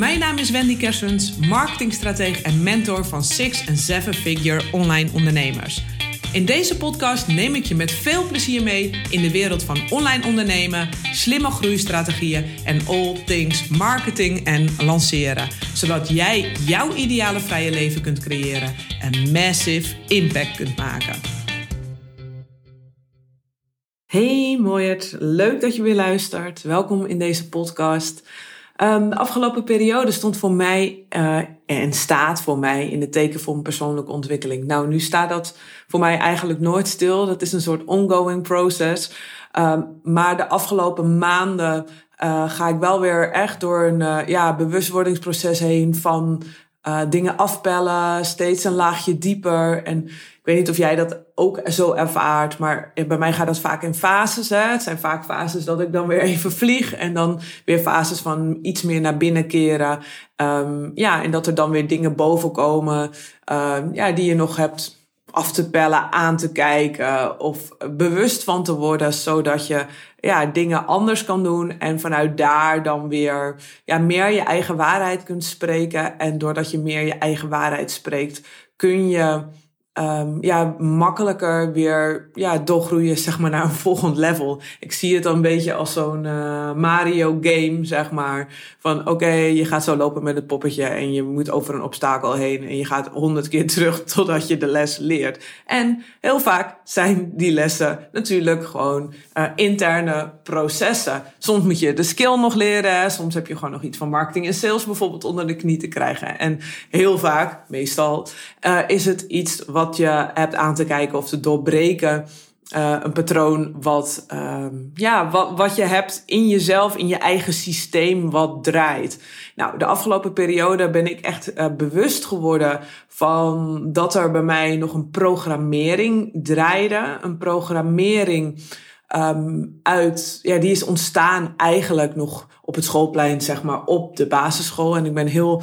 mijn naam is Wendy Kersens, marketingstratege en mentor van six- en seven-figure online ondernemers. In deze podcast neem ik je met veel plezier mee in de wereld van online ondernemen, slimme groeistrategieën en all things marketing en lanceren. Zodat jij jouw ideale vrije leven kunt creëren en massive impact kunt maken. Hey mooiert, leuk dat je weer luistert. Welkom in deze podcast. Um, de afgelopen periode stond voor mij uh, en staat voor mij in het teken van persoonlijke ontwikkeling. Nou, nu staat dat voor mij eigenlijk nooit stil. Dat is een soort ongoing process. Um, maar de afgelopen maanden uh, ga ik wel weer echt door een uh, ja, bewustwordingsproces heen van dingen afpellen, steeds een laagje dieper. En ik weet niet of jij dat ook zo ervaart, maar bij mij gaat dat vaak in fases. Hè? Het zijn vaak fases dat ik dan weer even vlieg en dan weer fases van iets meer naar binnen keren. Um, ja, en dat er dan weer dingen boven komen uh, ja, die je nog hebt af te pellen, aan te kijken of bewust van te worden, zodat je ja, dingen anders kan doen en vanuit daar dan weer ja, meer je eigen waarheid kunt spreken. En doordat je meer je eigen waarheid spreekt, kun je um, ja, makkelijker weer ja, doorgroeien zeg maar, naar een volgend level. Ik zie het dan een beetje als zo'n uh, Mario game, zeg maar. Van oké, je gaat zo lopen met het poppetje en je moet over een obstakel heen en je gaat honderd keer terug totdat je de les leert. En heel vaak zijn die lessen natuurlijk gewoon uh, interne processen. Soms moet je de skill nog leren, soms heb je gewoon nog iets van marketing en sales bijvoorbeeld onder de knie te krijgen. En heel vaak, meestal, uh, is het iets wat wat je hebt aan te kijken of te doorbreken. Uh, een patroon wat, uh, ja, wat, wat je hebt in jezelf, in je eigen systeem, wat draait. Nou, de afgelopen periode ben ik echt uh, bewust geworden van dat er bij mij nog een programmering draaide. Een programmering um, uit, ja, die is ontstaan eigenlijk nog op het schoolplein, zeg maar, op de basisschool. En ik ben heel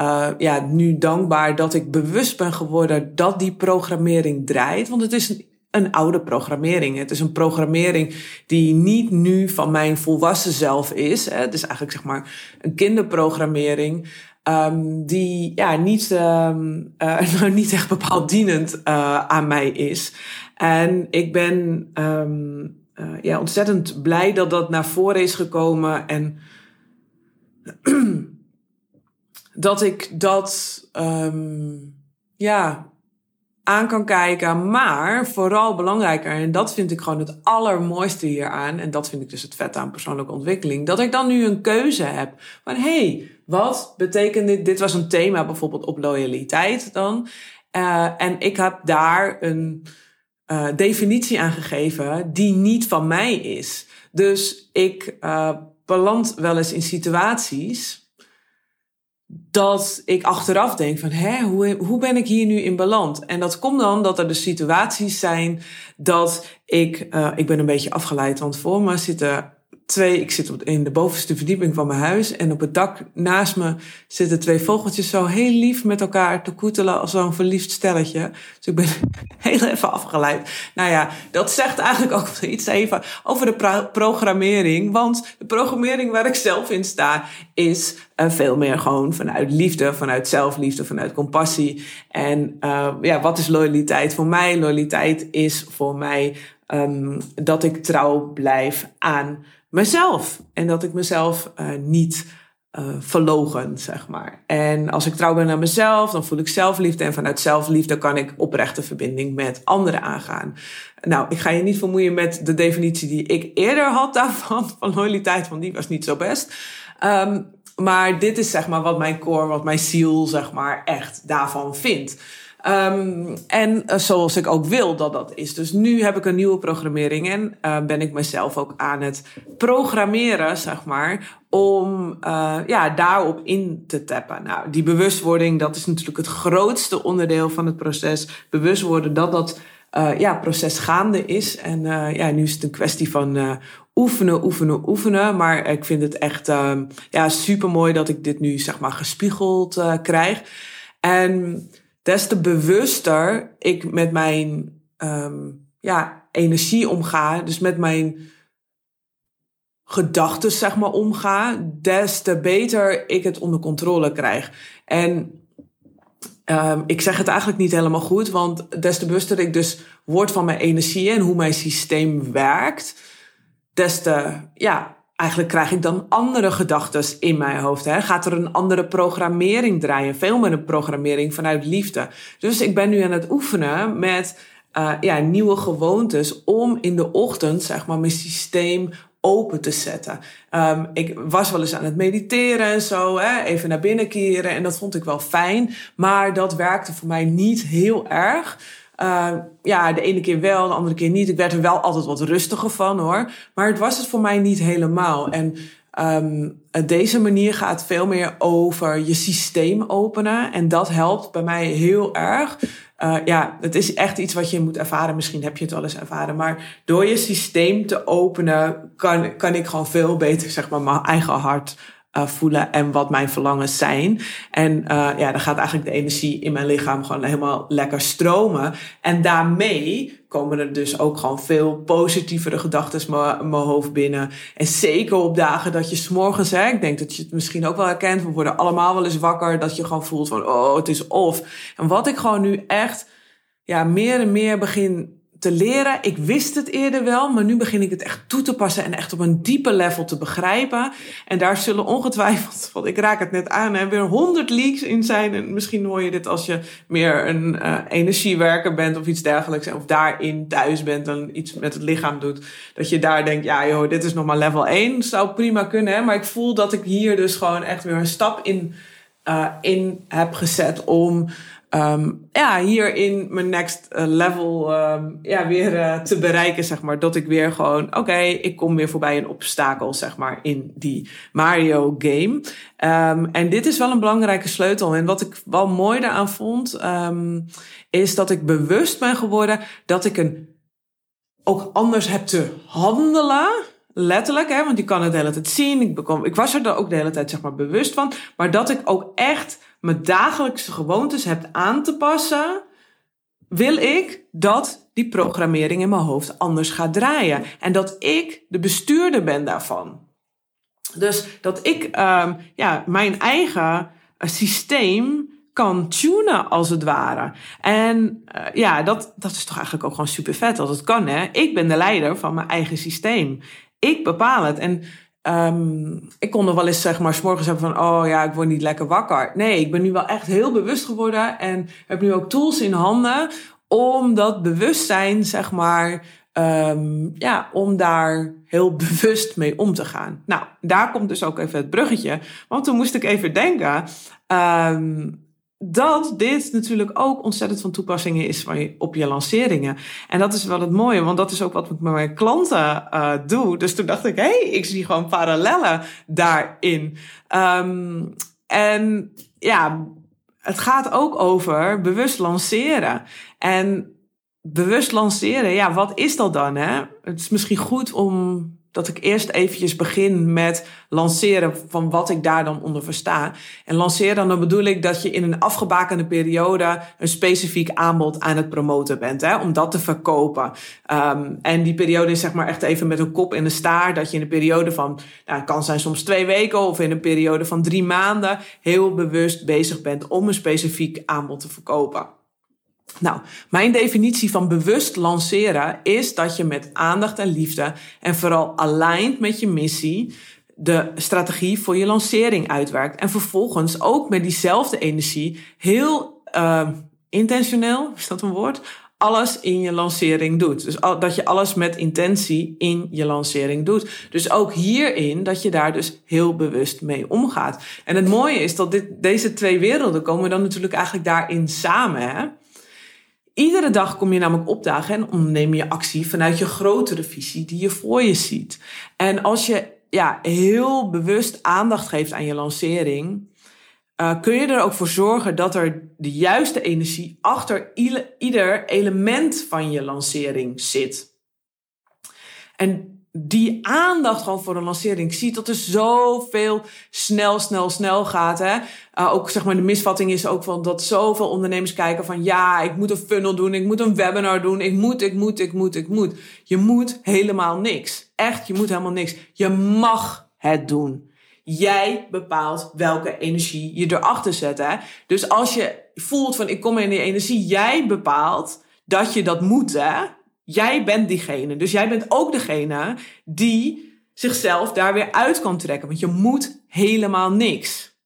uh, ja, nu dankbaar dat ik bewust ben geworden dat die programmering draait. Want het is een, oude programmering. Het is een programmering die niet nu van mijn volwassen zelf is. Hè. Het is eigenlijk zeg maar een kinderprogrammering. Um, die ja, niet, um, uh, nou, niet echt bepaald dienend uh, aan mij is. En ik ben uh, ja, ontzettend blij dat dat naar voren is gekomen. En dat ik dat um, ja, aan kan kijken. Maar vooral belangrijker, en dat vind ik gewoon het allermooiste hieraan. En dat vind ik dus het vet aan persoonlijke ontwikkeling. Dat ik dan nu een keuze heb. Van hé, hey, wat betekent dit? Dit was een thema bijvoorbeeld op loyaliteit dan. Uh, en ik heb daar een uh, definitie aan gegeven die niet van mij is. Dus ik uh, beland wel eens in situaties dat ik achteraf denk van, hè, hoe, hoe ben ik hier nu in beland? En dat komt dan dat er de situaties zijn dat ik, uh, ik ben een beetje afgeleid, want voor me zitten twee, ik zit in de bovenste verdieping van mijn huis en op het dak naast me zitten twee vogeltjes zo heel lief met elkaar te koetelen als zo'n verliefd stelletje. Dus ik ben heel even afgeleid. Nou ja, dat zegt eigenlijk ook iets even over de pro programmering, want de programmering waar ik zelf in sta is uh, veel meer gewoon vanuit liefde, vanuit zelfliefde, vanuit compassie. En uh, ja, wat is loyaliteit voor mij? Loyaliteit is voor mij um, dat ik trouw blijf aan mezelf. En dat ik mezelf uh, niet uh, verlogen, zeg maar. En als ik trouw ben aan mezelf, dan voel ik zelfliefde. En vanuit zelfliefde kan ik oprechte verbinding met anderen aangaan. Nou, ik ga je niet vermoeien met de definitie die ik eerder had daarvan, van loyaliteit, want die was niet zo best. Um, maar dit is zeg maar wat mijn core, wat mijn ziel, zeg maar, echt daarvan vindt. Um, en uh, zoals ik ook wil dat dat is. Dus nu heb ik een nieuwe programmering en uh, ben ik mezelf ook aan het programmeren, zeg maar, om uh, ja, daarop in te tappen. Nou, die bewustwording, dat is natuurlijk het grootste onderdeel van het proces. Bewust worden dat dat ja, proces gaande is. En ja, nu is het een kwestie van oefenen, oefenen, oefenen. Maar ik vind het echt ja, super mooi dat ik dit nu, zeg maar, gespiegeld krijg. En des te bewuster ik met mijn um, ja, energie omga. Dus met mijn gedachten zeg maar omga, des te beter ik het onder controle krijg. En um, ik zeg het eigenlijk niet helemaal goed, want des te bewuster ik dus word van mijn energie en hoe mijn systeem werkt, des te, ja, eigenlijk krijg ik dan andere gedachten in mijn hoofd. Hè? Gaat er een andere programmering draaien? Veel meer een programmering vanuit liefde. Dus ik ben nu aan het oefenen met uh, ja, nieuwe gewoontes om in de ochtend, zeg maar, mijn systeem open te zetten. Um, ik was wel eens aan het mediteren en zo, hè, even naar binnen keren. En dat vond ik wel fijn. Maar dat werkte voor mij niet heel erg. Uh, ja, de ene keer wel, de andere keer niet. Ik werd er wel altijd wat rustiger van hoor. Maar het was het voor mij niet helemaal. En um, deze manier gaat veel meer over je systeem openen. En dat helpt bij mij heel erg. Uh, ja, het is echt iets wat je moet ervaren. Misschien heb je het al eens ervaren. Maar door je systeem te openen, kan, kan ik gewoon veel beter, zeg maar, mijn eigen hart uh, voelen en wat mijn verlangens zijn. En uh, ja, dan gaat eigenlijk de energie in mijn lichaam gewoon helemaal lekker stromen. En daarmee komen er dus ook gewoon veel positievere gedachten mijn hoofd binnen. En zeker op dagen dat je s'morgens, hè, ik denk dat je het misschien ook wel herkent, we worden allemaal wel eens wakker, dat je gewoon voelt van, oh, het is off. En wat ik gewoon nu echt, ja, meer en meer begin te leren. Ik wist het eerder wel, maar nu begin ik het echt toe te passen en echt op een diepe level te begrijpen. En daar zullen ongetwijfeld, want ik raak het net aan, hè, weer honderd leaks in zijn. En misschien hoor je dit als je meer een uh, energiewerker bent of iets dergelijks. Of daarin thuis bent en iets met het lichaam doet. Dat je daar denkt, ja joh, dit is nog maar level 1. Zou prima kunnen, hè, maar ik voel dat ik hier dus gewoon echt weer een stap in, uh, in heb gezet om um, ja, hier in mijn next uh, level um, ja, weer uh, te bereiken, zeg maar. Dat ik weer gewoon, oké, ik kom weer voorbij een obstakel, zeg maar, in die Mario game. Um, en dit is wel een belangrijke sleutel. En wat ik wel mooi daaraan vond, is dat ik bewust ben geworden dat ik een ook anders heb te handelen. Letterlijk, hè, want je kan het de hele tijd zien. Ik, ik was er ook de hele tijd zeg maar, bewust van. Maar dat ik ook echt mijn dagelijkse gewoontes heb aan te passen, wil ik dat die programmering in mijn hoofd anders gaat draaien. En dat ik de bestuurder ben daarvan. Dus dat ik um, ja, mijn eigen uh, systeem kan tunen, als het ware. En uh, ja, dat, dat is toch eigenlijk ook gewoon super vet dat het kan. Hè? Ik ben de leider van mijn eigen systeem. Ik bepaal het. En Um, ik kon nog wel eens zeg maar s hebben van oh ja, ik word niet lekker wakker. Nee, ik ben nu wel echt heel bewust geworden en heb nu ook tools in handen om dat bewustzijn zeg maar um, ja, om daar heel bewust mee om te gaan. Nou, daar komt dus ook even het bruggetje, want toen moest ik even denken. Um, dat dit natuurlijk ook ontzettend van toepassing is op je lanceringen. En dat is wel het mooie, want dat is ook wat ik met mijn klanten uh, doe. Dus toen dacht ik, hé, hey, ik zie gewoon parallellen daarin. Um, en ja, het gaat ook over bewust lanceren. En bewust lanceren, ja, wat is dat dan? Hè? Het is misschien goed om dat ik eerst eventjes begin met lanceren van wat ik daar dan onder versta. En lanceren, dan bedoel ik dat je in een afgebakende periode een specifiek aanbod aan het promoten bent, hè, om dat te verkopen. Um, en die periode is zeg maar echt even met een kop in de staart, dat je in een periode van, nou, het kan zijn soms twee weken of in een periode van drie maanden, heel bewust bezig bent om een specifiek aanbod te verkopen. Nou, mijn definitie van bewust lanceren is dat je met aandacht en liefde en vooral aligned met je missie de strategie voor je lancering uitwerkt. En vervolgens ook met diezelfde energie heel uh, intentioneel, is dat een woord? Alles in je lancering doet. Dus dat je alles met intentie in je lancering doet. Dus ook hierin dat je daar dus heel bewust mee omgaat. En het mooie is dat dit, deze twee werelden komen dan natuurlijk eigenlijk daarin samen. Hè? Iedere dag kom je namelijk opdagen en onderneem je actie vanuit je grotere visie die je voor je ziet. En als je ja, heel bewust aandacht geeft aan je lancering, uh, kun je er ook voor zorgen dat er de juiste energie achter ieder element van je lancering zit. En die aandacht gewoon voor een lancering. Ik zie dat er zoveel snel, snel, snel gaat. Hè? Uh, ook zeg maar de misvatting is ook van dat zoveel ondernemers kijken van ja, ik moet een funnel doen, ik moet een webinar doen, ik moet, ik moet, ik moet, ik moet. Je moet helemaal niks. Echt, je moet helemaal niks. Je mag het doen. Jij bepaalt welke energie je erachter zet. Hè? Dus als je voelt van ik kom in die energie, jij bepaalt dat je dat moet. Hè? Jij bent diegene. Dus jij bent ook degene die zichzelf daar weer uit kan trekken. Want je moet helemaal niks.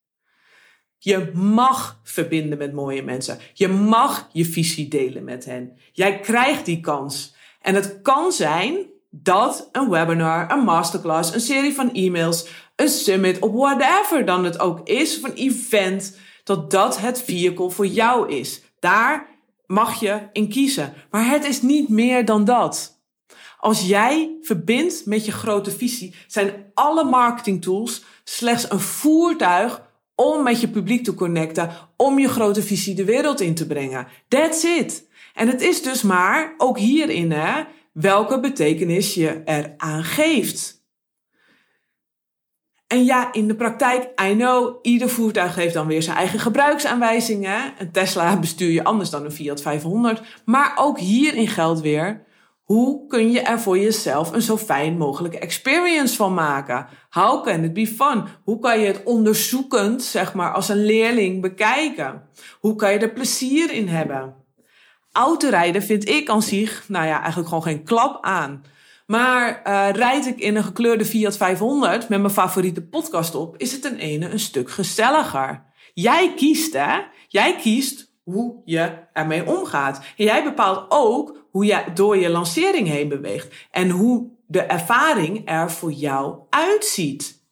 Je mag verbinden met mooie mensen. Je mag je visie delen met hen. Jij krijgt die kans. En het kan zijn dat een webinar, een masterclass, een serie van e-mails, een summit of whatever dan het ook is, of een event, dat dat het vehicle voor jou is. Daar mag je in kiezen. Maar het is niet meer dan dat. Als jij verbindt met je grote visie, zijn alle marketing tools slechts een voertuig om met je publiek te connecten, om je grote visie de wereld in te brengen. That's it. En het is dus maar, ook hierin, hè, welke betekenis je eraan geeft. En ja, in de praktijk, I know, ieder voertuig heeft dan weer zijn eigen gebruiksaanwijzingen. Een Tesla bestuur je anders dan een Fiat 500. Maar ook hierin geldt weer, hoe kun je er voor jezelf een zo fijn mogelijke experience van maken? How can it be fun? Hoe kan je het onderzoekend, zeg maar, als een leerling bekijken? Hoe kan je er plezier in hebben? Autorijden vind ik aan zich, nou ja, eigenlijk gewoon geen klap aan. Maar uh, rijd ik in een gekleurde Fiat 500 met mijn favoriete podcast op, is het een ene een stuk gezelliger. Jij kiest, hè? Jij kiest hoe je ermee omgaat. En jij bepaalt ook hoe je door je lancering heen beweegt en hoe de ervaring er voor jou uitziet.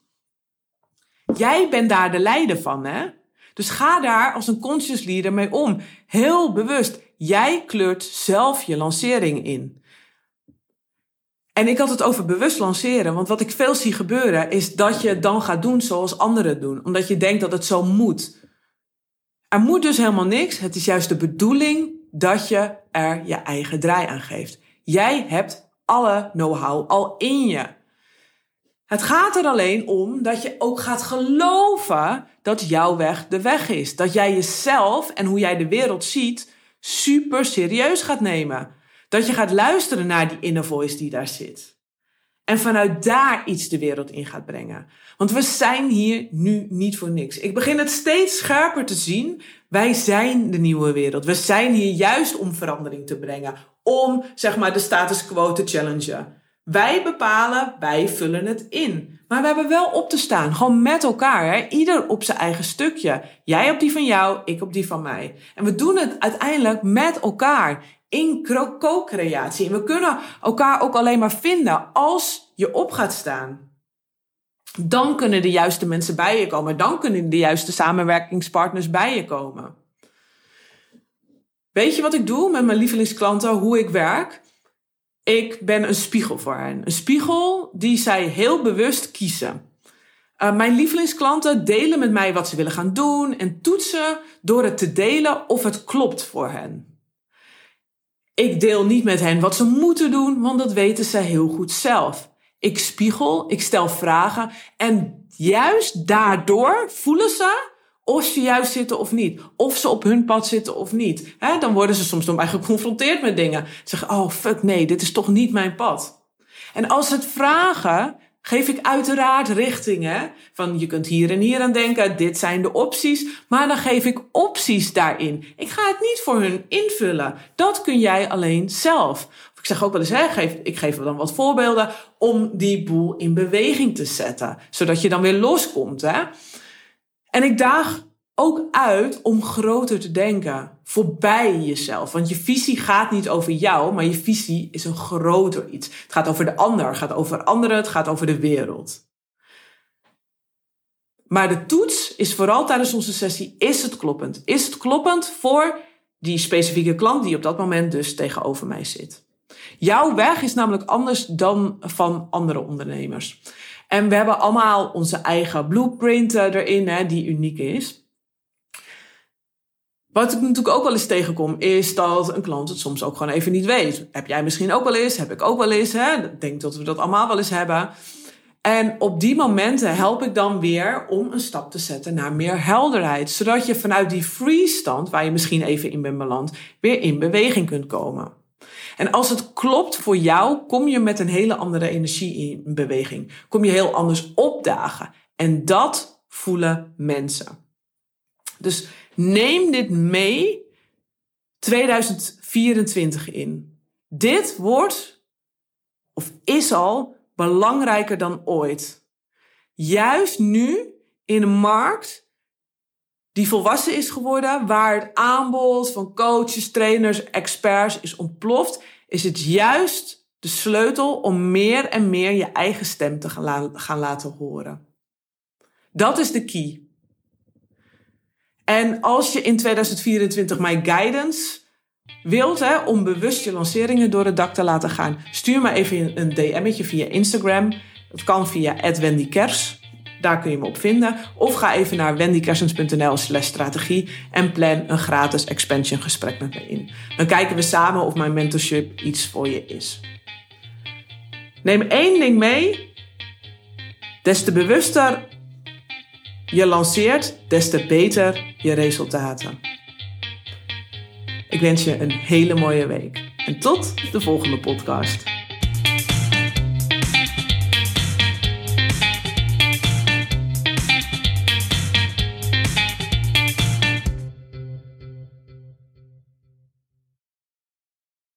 Jij bent daar de leider van, hè? Dus ga daar als een conscious leader mee om. Heel bewust. Jij kleurt zelf je lancering in. En ik had het over bewust lanceren. Want wat ik veel zie gebeuren is dat je dan gaat doen zoals anderen doen. Omdat je denkt dat het zo moet. Er moet dus helemaal niks. Het is juist de bedoeling dat je er je eigen draai aan geeft. Jij hebt alle know-how al in je. Het gaat er alleen om dat je ook gaat geloven dat jouw weg de weg is. Dat jij jezelf en hoe jij de wereld ziet super serieus gaat nemen. Dat je gaat luisteren naar die inner voice die daar zit. En vanuit daar iets de wereld in gaat brengen. Want we zijn hier nu niet voor niks. Ik begin het steeds scherper te zien. Wij zijn de nieuwe wereld. We zijn hier juist om verandering te brengen. Om, zeg maar, de status quo te challengen. Wij bepalen, wij vullen het in. Maar we hebben wel op te staan, gewoon met elkaar. Ieder op zijn eigen stukje. Jij op die van jou, ik op die van mij. En we doen het uiteindelijk met elkaar in co-creatie. En we kunnen elkaar ook alleen maar vinden als je op gaat staan. Dan kunnen de juiste mensen bij je komen. Dan kunnen de juiste samenwerkingspartners bij je komen. Weet je wat ik doe met mijn lievelingsklanten, hoe ik werk? Ik ben een spiegel voor hen. Een spiegel die zij heel bewust kiezen. Uh, mijn lievelingsklanten delen met mij wat ze willen gaan doen en toetsen door het te delen of het klopt voor hen. Ik deel niet met hen wat ze moeten doen, want dat weten ze heel goed zelf. Ik spiegel, ik stel vragen en juist daardoor voelen ze of ze juist zitten of niet. Of ze op hun pad zitten of niet. dan worden ze soms door mij geconfronteerd met dingen. Ze zeggen, oh fuck nee, dit is toch niet mijn pad. En als ze het vragen, geef ik uiteraard richtingen. Van je kunt hier en hier aan denken, dit zijn de opties. Maar dan geef ik opties daarin. Ik ga het niet voor hun invullen. Dat kun jij alleen zelf. Ik zeg ook wel eens, hè, geef, ik geef dan wat voorbeelden om die boel in beweging te zetten. Zodat je dan weer loskomt. Hè? En ik daag ook uit om groter te denken, voorbij jezelf. Want je visie gaat niet over jou, maar je visie is een groter iets. Het gaat over de ander, het gaat over anderen, het gaat over de wereld. Maar de toets is vooral tijdens onze sessie, is het kloppend? Is het kloppend voor die specifieke klant die op dat moment dus tegenover mij zit? Jouw weg is namelijk anders dan van andere ondernemers. En we hebben allemaal onze eigen blueprint erin, hè, die uniek is. Wat ik natuurlijk ook wel eens tegenkom, is dat een klant het soms ook gewoon even niet weet. Heb jij misschien ook wel eens, heb ik ook wel eens. Hè? Ik denk dat we dat allemaal wel eens hebben. En op die momenten help ik dan weer om een stap te zetten naar meer helderheid. Zodat je vanuit die freestand, waar je misschien even in bent beland, weer in beweging kunt komen. En als het klopt voor jou, kom je met een hele andere energie in beweging. Kom je heel anders opdagen. En dat voelen mensen. Dus neem dit mee 2024 in. Dit wordt, of is al, belangrijker dan ooit. Juist nu in een markt die volwassen is geworden, waar het aanbod van coaches, trainers, experts is ontploft, is het juist de sleutel om meer en meer je eigen stem te gaan laten horen. Dat is de key. En als je in 2024 mijn guidance wilt, hè, om bewust je lanceringen door het dak te laten gaan, stuur me even een DM'tje via Instagram. Dat kan via @wendykers. Daar kun je me op vinden. Of ga even naar wendykersens.nl slash strategie en plan een gratis expansion gesprek met me in. Dan kijken we samen of mijn mentorship iets voor je is. Neem één ding mee. Des te bewuster je lanceert, des te beter je resultaten. Ik wens je een hele mooie week en tot de volgende podcast.